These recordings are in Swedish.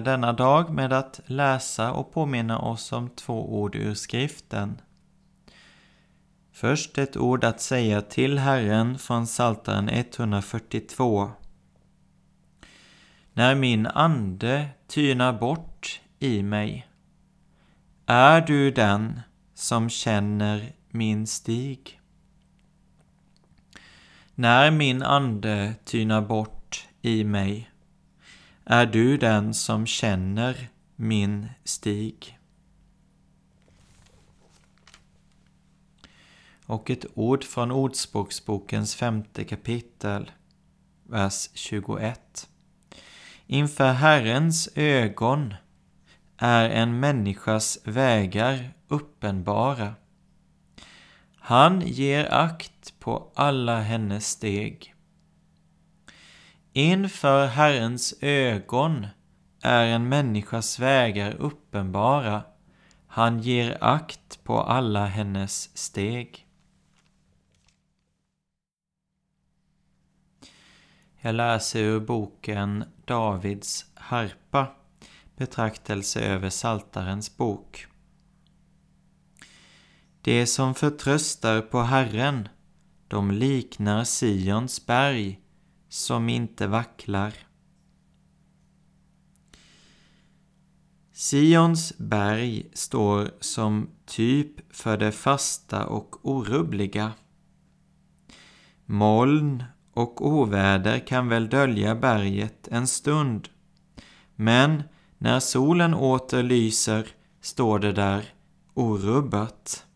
Denna dag med att läsa och påminna oss om två ord ur skriften. Först ett ord att säga till Herren från Psaltaren 142. När min ande tynar bort i mig, är du den som känner min stig. När min ande tynar bort i mig, är du den som känner min stig. Och ett ord från Ordspråksbokens femte kapitel, vers 21. Inför Herrens ögon är en människas vägar uppenbara. Han ger akt på alla hennes steg. Inför Herrens ögon är en människas vägar uppenbara. Han ger akt på alla hennes steg. Jag läser ur boken Davids harpa, betraktelse över Saltarens bok. De som förtröstar på Herren, de liknar Sions berg, som inte vacklar. Sions berg står som typ för det fasta och orubbliga. Moln och oväder kan väl dölja berget en stund, men när solen åter lyser står det där orubbat.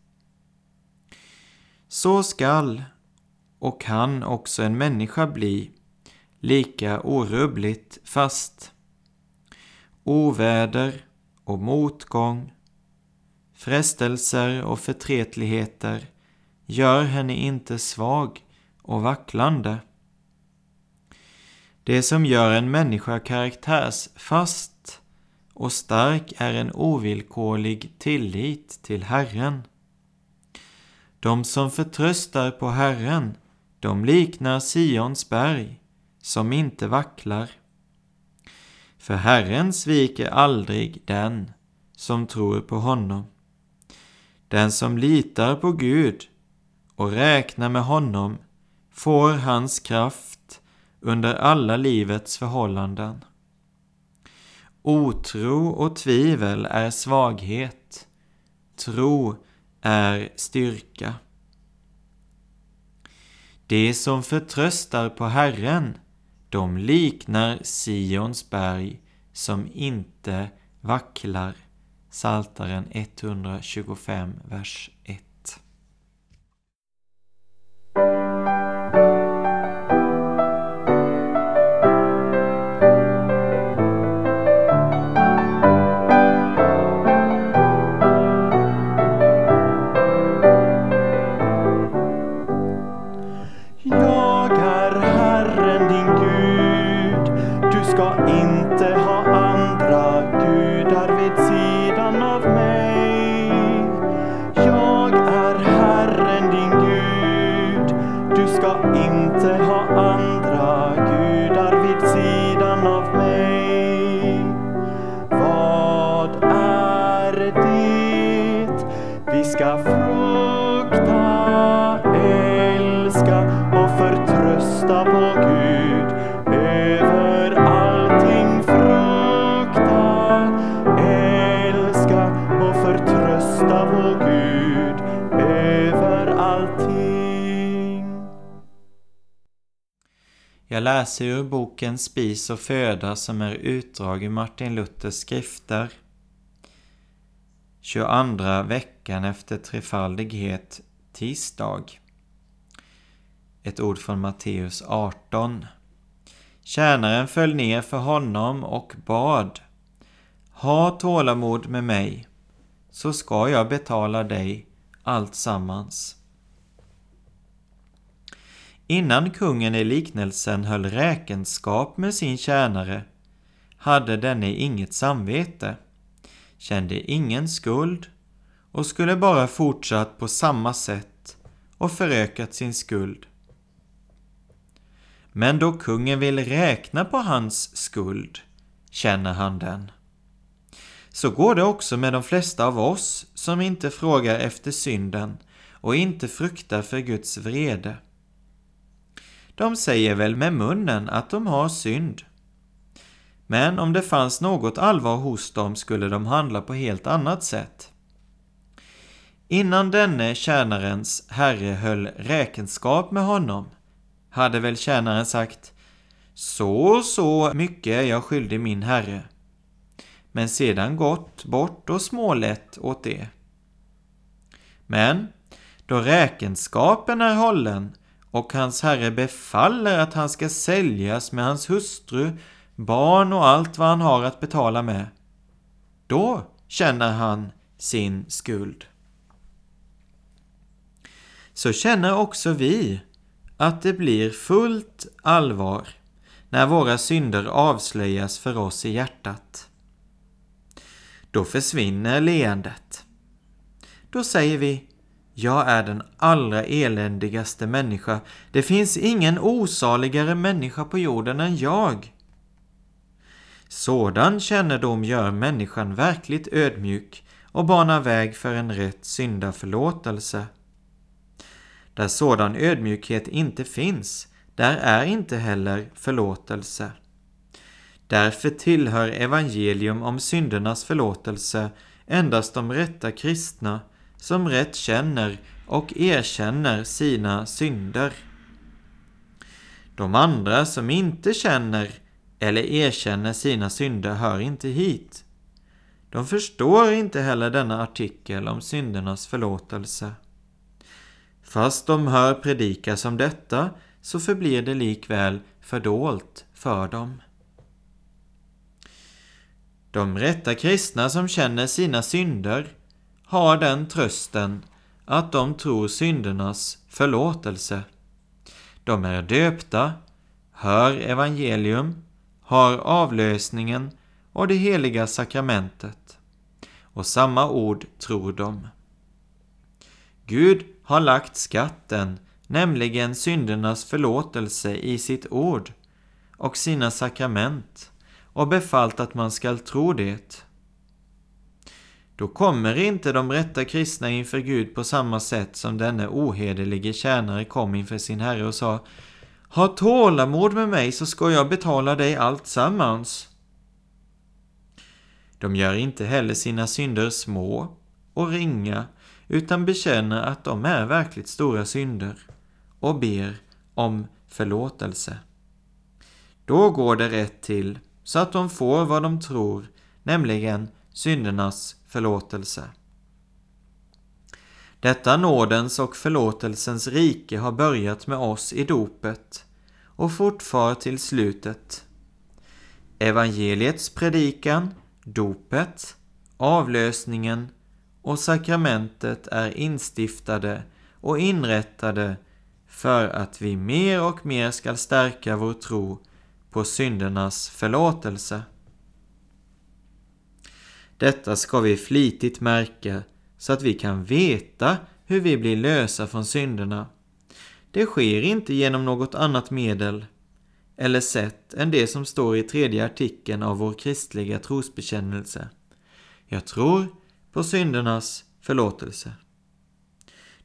Så skall och kan också en människa bli lika orubbligt fast. Oväder och motgång, frestelser och förtretligheter gör henne inte svag och vacklande. Det som gör en människa karaktärsfast och stark är en ovillkorlig tillit till Herren. De som förtröstar på Herren, de liknar Sions berg som inte vacklar. För Herren sviker aldrig den som tror på honom. Den som litar på Gud och räknar med honom får hans kraft under alla livets förhållanden. Otro och tvivel är svaghet. Tro är styrka. Det som förtröstar på Herren de liknar Sions berg som inte vacklar. Saltaren 125, vers 1. Läser ur boken Spis och föda som är utdrag ur Martin Luthers skrifter. 22 veckan efter trefaldighet, tisdag. Ett ord från Matteus 18. Tjänaren föll ner för honom och bad. Ha tålamod med mig, så ska jag betala dig allt sammans. Innan kungen i liknelsen höll räkenskap med sin tjänare hade denne inget samvete, kände ingen skuld och skulle bara fortsatt på samma sätt och förökat sin skuld. Men då kungen vill räkna på hans skuld känner han den. Så går det också med de flesta av oss som inte frågar efter synden och inte fruktar för Guds vrede. De säger väl med munnen att de har synd. Men om det fanns något allvar hos dem skulle de handla på helt annat sätt. Innan denne tjänarens herre höll räkenskap med honom hade väl tjänaren sagt Så och så mycket är jag skyldig min herre. Men sedan gått bort och smålett åt det. Men då räkenskapen är hållen och hans herre befaller att han ska säljas med hans hustru, barn och allt vad han har att betala med, då känner han sin skuld. Så känner också vi att det blir fullt allvar när våra synder avslöjas för oss i hjärtat. Då försvinner leendet. Då säger vi jag är den allra eländigaste människa. Det finns ingen osaligare människa på jorden än jag. Sådan kännedom gör människan verkligt ödmjuk och banar väg för en rätt syndaförlåtelse. Där sådan ödmjukhet inte finns, där är inte heller förlåtelse. Därför tillhör evangelium om syndernas förlåtelse endast de rätta kristna som rätt känner och erkänner sina synder. De andra som inte känner eller erkänner sina synder hör inte hit. De förstår inte heller denna artikel om syndernas förlåtelse. Fast de hör predikas om detta så förblir det likväl fördolt för dem. De rätta kristna som känner sina synder har den trösten att de tror syndernas förlåtelse. De är döpta, hör evangelium, har avlösningen och det heliga sakramentet. Och samma ord tror de. Gud har lagt skatten, nämligen syndernas förlåtelse, i sitt ord och sina sakrament och befallt att man skall tro det. Då kommer inte de rätta kristna inför Gud på samma sätt som denne ohederlige tjänare kom inför sin herre och sa Ha tålamod med mig så ska jag betala dig allt sammans. De gör inte heller sina synder små och ringa utan bekänner att de är verkligt stora synder och ber om förlåtelse. Då går det rätt till så att de får vad de tror, nämligen syndernas förlåtelse. Detta nådens och förlåtelsens rike har börjat med oss i dopet och fortfar till slutet. Evangeliets predikan, dopet, avlösningen och sakramentet är instiftade och inrättade för att vi mer och mer skall stärka vår tro på syndernas förlåtelse. Detta ska vi flitigt märka så att vi kan veta hur vi blir lösa från synderna. Det sker inte genom något annat medel eller sätt än det som står i tredje artikeln av vår kristliga trosbekännelse. Jag tror på syndernas förlåtelse.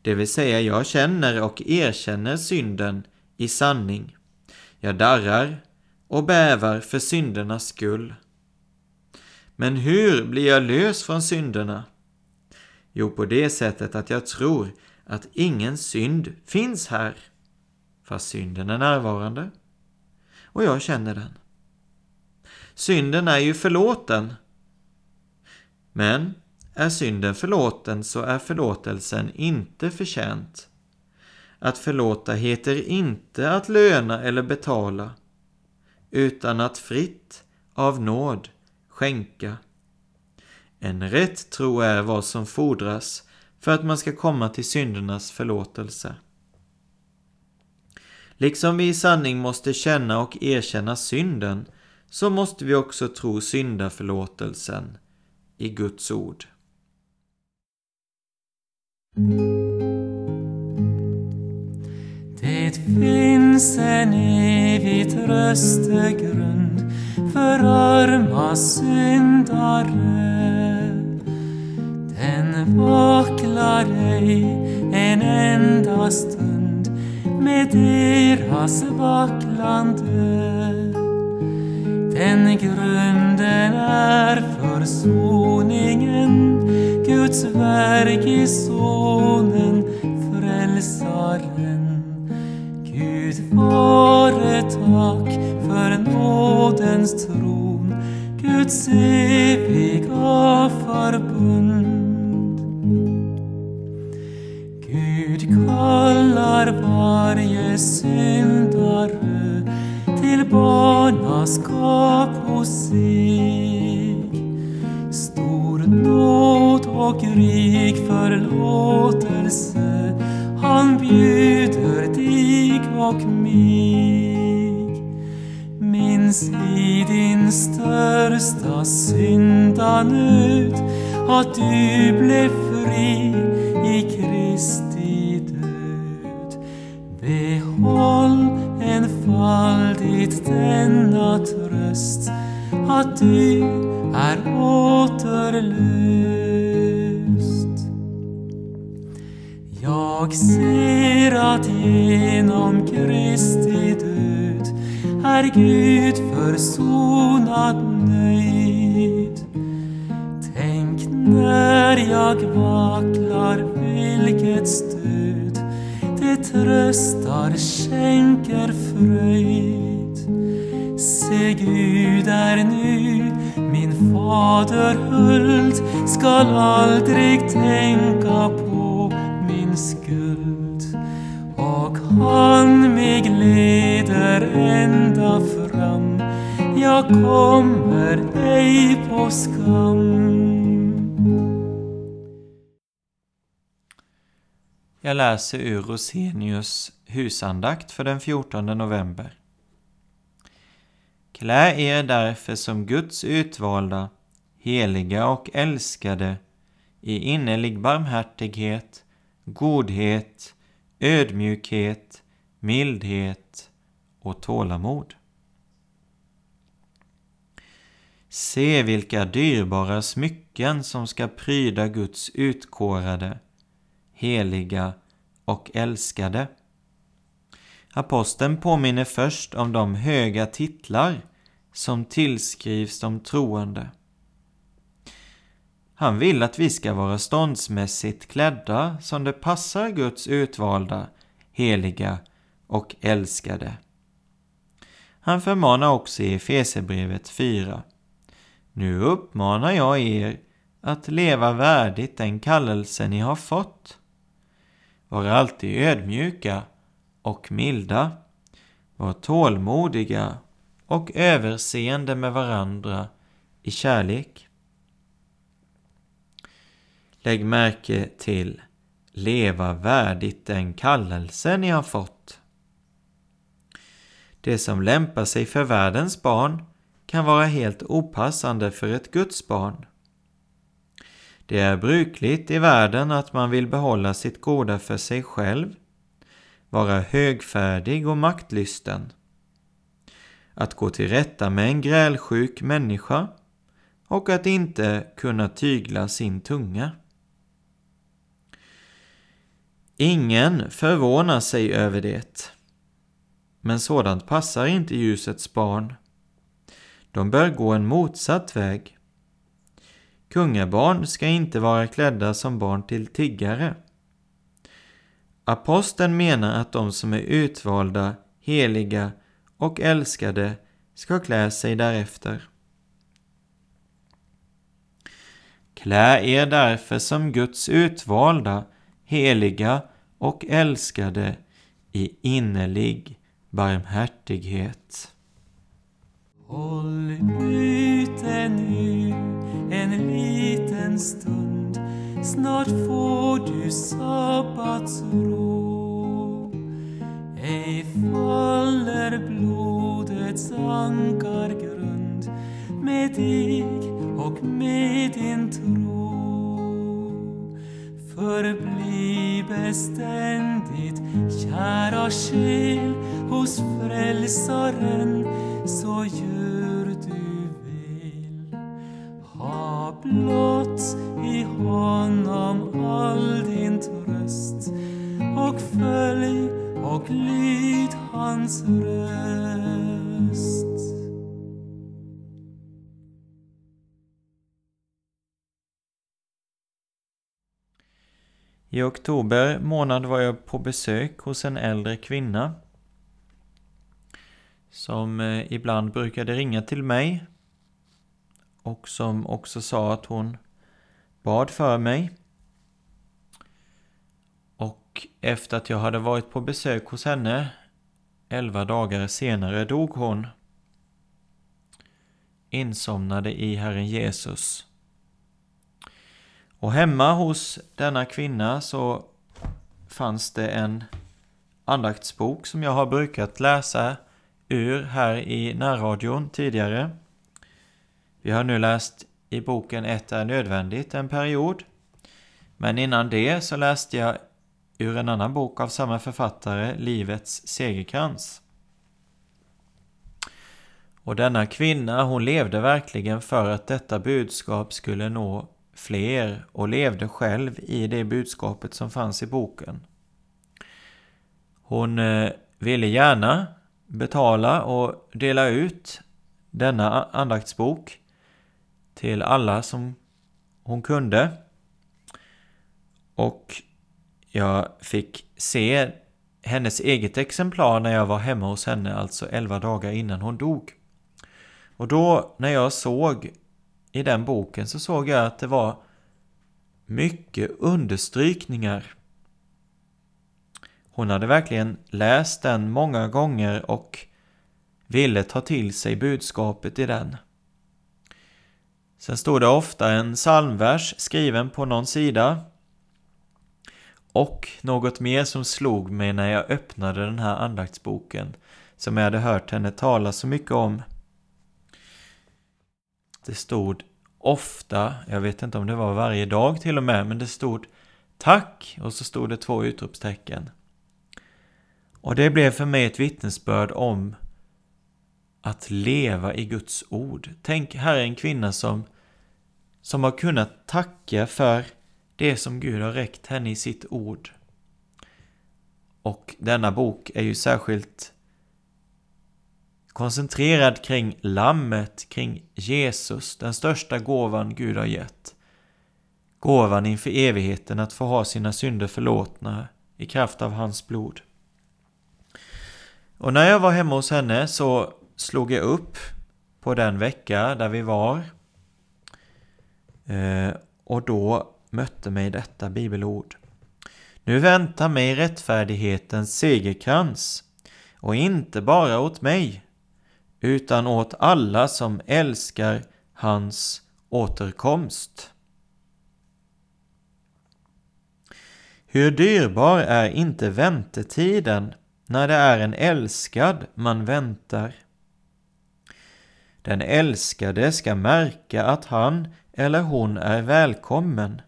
Det vill säga, jag känner och erkänner synden i sanning. Jag darrar och bävar för syndernas skull. Men hur blir jag lös från synderna? Jo, på det sättet att jag tror att ingen synd finns här, fast synden är närvarande. Och jag känner den. Synden är ju förlåten. Men är synden förlåten så är förlåtelsen inte förtjänt. Att förlåta heter inte att löna eller betala, utan att fritt av nåd skänka. En rätt tro är vad som fordras för att man ska komma till syndernas förlåtelse. Liksom vi i sanning måste känna och erkänna synden, så måste vi också tro syndaförlåtelsen i Guds ord. Det finns en evig tröstegrund för arma syndare. Den vacklar ej en enda stund med deras vacklande. Den grunden är försoningen, Guds verk i Sonen, Frälsaren. Gud vare tack nådens tron, Guds eviga förbund. Gud kallar varje syndare till barnaskap hos sig. Stor nåd och rik förlåtelse han bjuder dig och mig finns i din största syndanöd att du blev fri i Kristi död. Behåll enfaldigt denna tröst att du är återlöst. Jag ser att genom Kristi är Gud försonad nöjd. Tänk när jag vacklar vilket stöd det tröstar, skänker fröjd. Se Gud är nu min fader huld skall aldrig tänka på min skuld och han mig leder ända fram jag kommer ej på skam Jag läser ur Rosenius husandakt för den 14 november. Klä er därför som Guds utvalda, heliga och älskade i innerlig barmhärtighet, godhet, ödmjukhet, mildhet och tålamod. Se vilka dyrbara smycken som ska pryda Guds utkårade, heliga och älskade. Aposteln påminner först om de höga titlar som tillskrivs de troende. Han vill att vi ska vara ståndsmässigt klädda som det passar Guds utvalda, heliga och älskade. Han förmanar också i Efesebrevet 4. Nu uppmanar jag er att leva värdigt den kallelse ni har fått. Var alltid ödmjuka och milda. Var tålmodiga och överseende med varandra i kärlek. Lägg märke till leva värdigt den kallelse ni har fått. Det som lämpar sig för världens barn kan vara helt opassande för ett Guds barn. Det är brukligt i världen att man vill behålla sitt goda för sig själv, vara högfärdig och maktlysten. Att gå till rätta med en grälsjuk människa och att inte kunna tygla sin tunga. Ingen förvånar sig över det. men sådant passar inte ljusets barn. De bör gå en motsatt väg. Kungabarn ska inte vara klädda som barn till tiggare. Aposteln menar att de som är utvalda, heliga och älskade ska klä sig därefter. Klä er därför som Guds utvalda, heliga och älskade i innerlig barmhärtighet. Håll ute nu en liten stund Snart får du sabbatsro Ej faller blodets ankargrund med dig och med din beständigt, kära själ, hos Frälsaren, så gör du väl. Ha blott i honom all din tröst och följ och lyd hans röst. I oktober månad var jag på besök hos en äldre kvinna som eh, ibland brukade ringa till mig och som också sa att hon bad för mig. Och efter att jag hade varit på besök hos henne elva dagar senare dog hon insomnade i Herren Jesus. Och hemma hos denna kvinna så fanns det en andaktsbok som jag har brukat läsa ur här i närradion tidigare. Vi har nu läst i boken Ett är nödvändigt en period. Men innan det så läste jag ur en annan bok av samma författare, Livets segerkrans. Och denna kvinna, hon levde verkligen för att detta budskap skulle nå fler och levde själv i det budskapet som fanns i boken. Hon eh, ville gärna betala och dela ut denna andaktsbok till alla som hon kunde. Och jag fick se hennes eget exemplar när jag var hemma hos henne, alltså 11 dagar innan hon dog. Och då när jag såg i den boken så såg jag att det var mycket understrykningar. Hon hade verkligen läst den många gånger och ville ta till sig budskapet i den. Sen stod det ofta en psalmvers skriven på någon sida. Och något mer som slog mig när jag öppnade den här andaktsboken som jag hade hört henne tala så mycket om. Det stod ofta, jag vet inte om det var varje dag till och med, men det stod Tack och så stod det två utropstecken. Och det blev för mig ett vittnesbörd om att leva i Guds ord. Tänk, här är en kvinna som, som har kunnat tacka för det som Gud har räckt henne i sitt ord. Och denna bok är ju särskilt koncentrerad kring Lammet, kring Jesus, den största gåvan Gud har gett. Gåvan inför evigheten att få ha sina synder förlåtna i kraft av hans blod. Och när jag var hemma hos henne så slog jag upp på den vecka där vi var. Eh, och då mötte mig detta bibelord. Nu väntar mig rättfärdighetens segerkrans och inte bara åt mig utan åt alla som älskar hans återkomst. Hur dyrbar är inte väntetiden när det är en älskad man väntar? Den älskade ska märka att han eller hon är välkommen.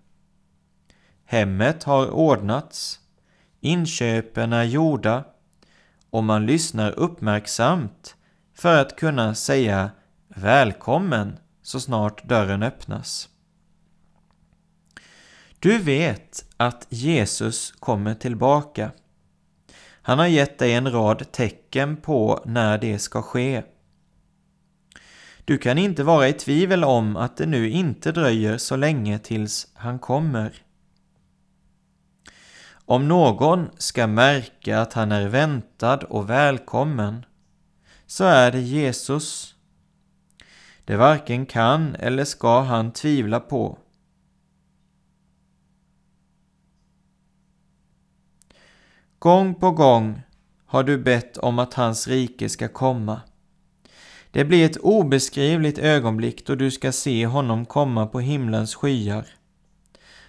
Hemmet har ordnats, inköpen är gjorda och man lyssnar uppmärksamt för att kunna säga välkommen så snart dörren öppnas. Du vet att Jesus kommer tillbaka. Han har gett dig en rad tecken på när det ska ske. Du kan inte vara i tvivel om att det nu inte dröjer så länge tills han kommer. Om någon ska märka att han är väntad och välkommen så är det Jesus. Det varken kan eller ska han tvivla på. Gång på gång har du bett om att hans rike ska komma. Det blir ett obeskrivligt ögonblick då du ska se honom komma på himlens skyar.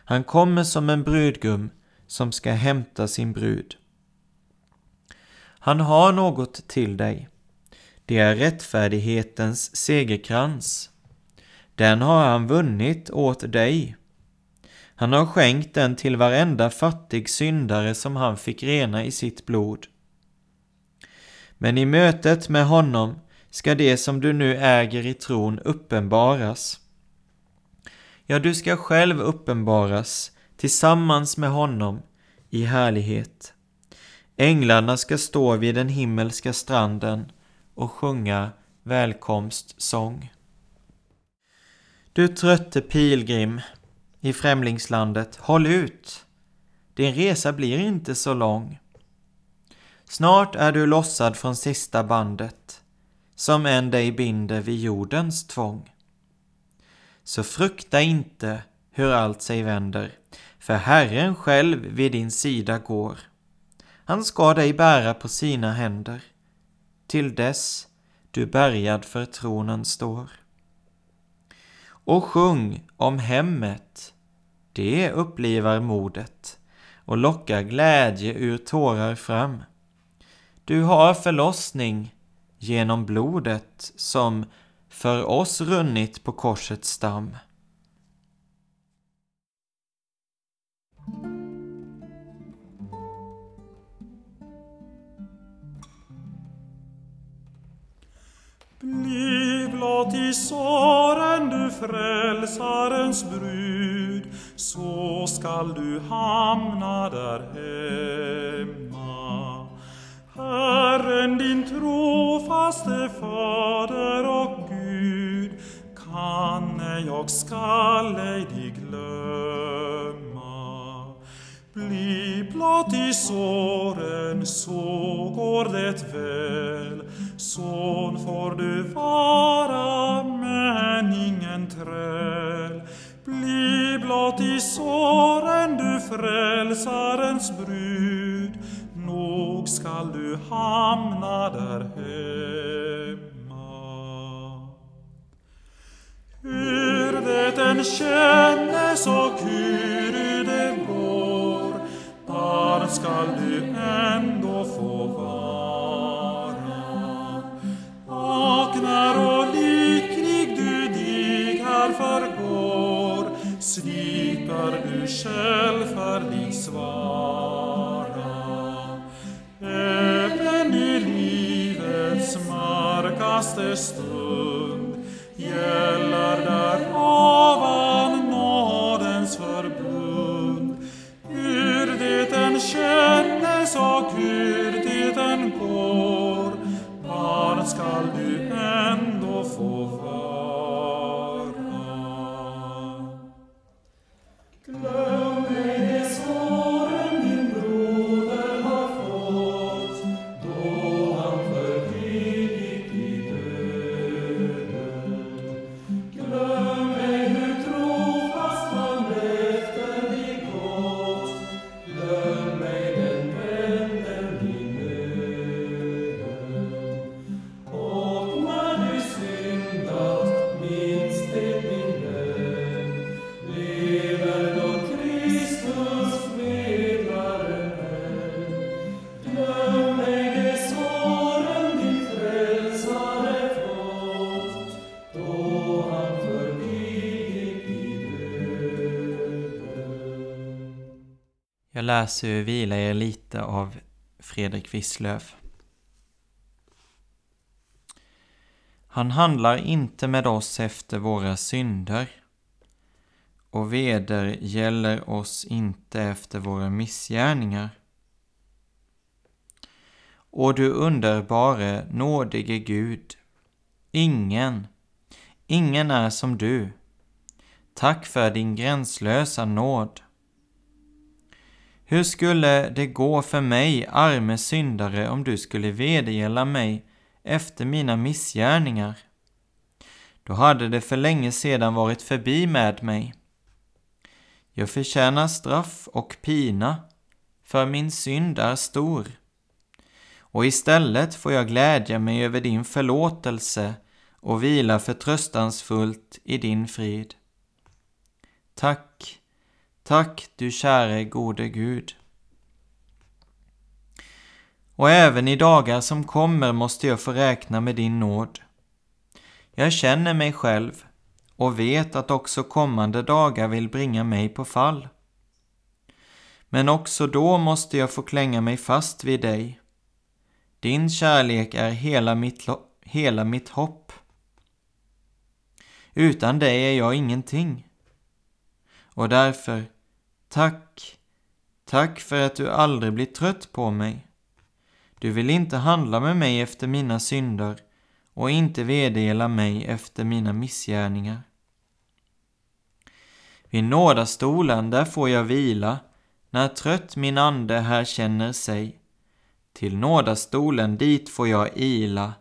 Han kommer som en brudgum som ska hämta sin brud. Han har något till dig. Det är rättfärdighetens segerkrans. Den har han vunnit åt dig. Han har skänkt den till varenda fattig syndare som han fick rena i sitt blod. Men i mötet med honom ska det som du nu äger i tron uppenbaras. Ja, du ska själv uppenbaras tillsammans med honom i härlighet. Änglarna ska stå vid den himmelska stranden och sjunga välkomstsång. Du trötte pilgrim i främlingslandet, håll ut! Din resa blir inte så lång. Snart är du lossad från sista bandet, som än dig binder vid jordens tvång. Så frukta inte hur allt sig vänder, för Herren själv vid din sida går. Han ska dig bära på sina händer, till dess du bärgad för tronen står. Och sjung om hemmet, det upplivar modet och lockar glädje ur tårar fram. Du har förlossning genom blodet som för oss runnit på korsets stam. Bliv blott i såren du frälsarens brud, så skall du hamna där hemma. Herren din trofaste Fader och Gud, kan ej och skall ej dig glömma. Bliv blott i såren, så går det väl, Son får du vara, men ingen träl. Bli blott i såren, du frälsarens brud. Nog skall du hamna där hemma. Hur det än kännes och hur det går, barn skall du ändå få vara. shall far this vara e venir mi ves marcas Jag läser ur Vila er lite av Fredrik Wisslöf. Han handlar inte med oss efter våra synder och veder gäller oss inte efter våra missgärningar. och du underbare, nådige Gud. Ingen, ingen är som du. Tack för din gränslösa nåd. Hur skulle det gå för mig, arme syndare, om du skulle vedergälla mig efter mina missgärningar? Då hade det för länge sedan varit förbi med mig. Jag förtjänar straff och pina, för min synd är stor. Och istället får jag glädja mig över din förlåtelse och vila förtröstansfullt i din frid. Tack, tack du käre gode Gud. Och även i dagar som kommer måste jag få räkna med din nåd. Jag känner mig själv och vet att också kommande dagar vill bringa mig på fall. Men också då måste jag få klänga mig fast vid dig. Din kärlek är hela mitt, hela mitt hopp. Utan dig är jag ingenting. Och därför, tack, tack för att du aldrig blir trött på mig. Du vill inte handla med mig efter mina synder och inte veddela mig efter mina missgärningar. Vid nådastolen, där får jag vila, när trött min ande här känner sig. Till nådastolen, dit får jag ila,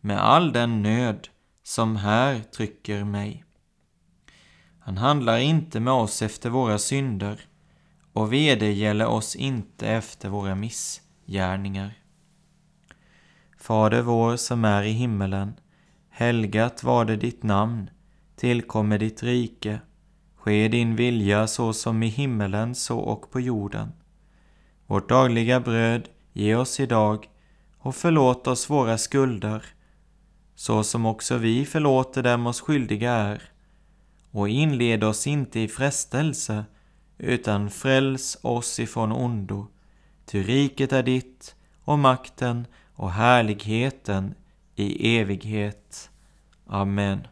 med all den nöd som här trycker mig. Han handlar inte med oss efter våra synder och vedergäller oss inte efter våra missgärningar. Fader vår som är i himmelen. Helgat var det ditt namn. Tillkommer ditt rike. Ske din vilja så som i himmelen så och på jorden. Vårt dagliga bröd ge oss idag och förlåt oss våra skulder så som också vi förlåter dem oss skyldiga är. Och inled oss inte i frestelse utan fräls oss ifrån ondo. Ty riket är ditt och makten och härligheten i evighet. Amen.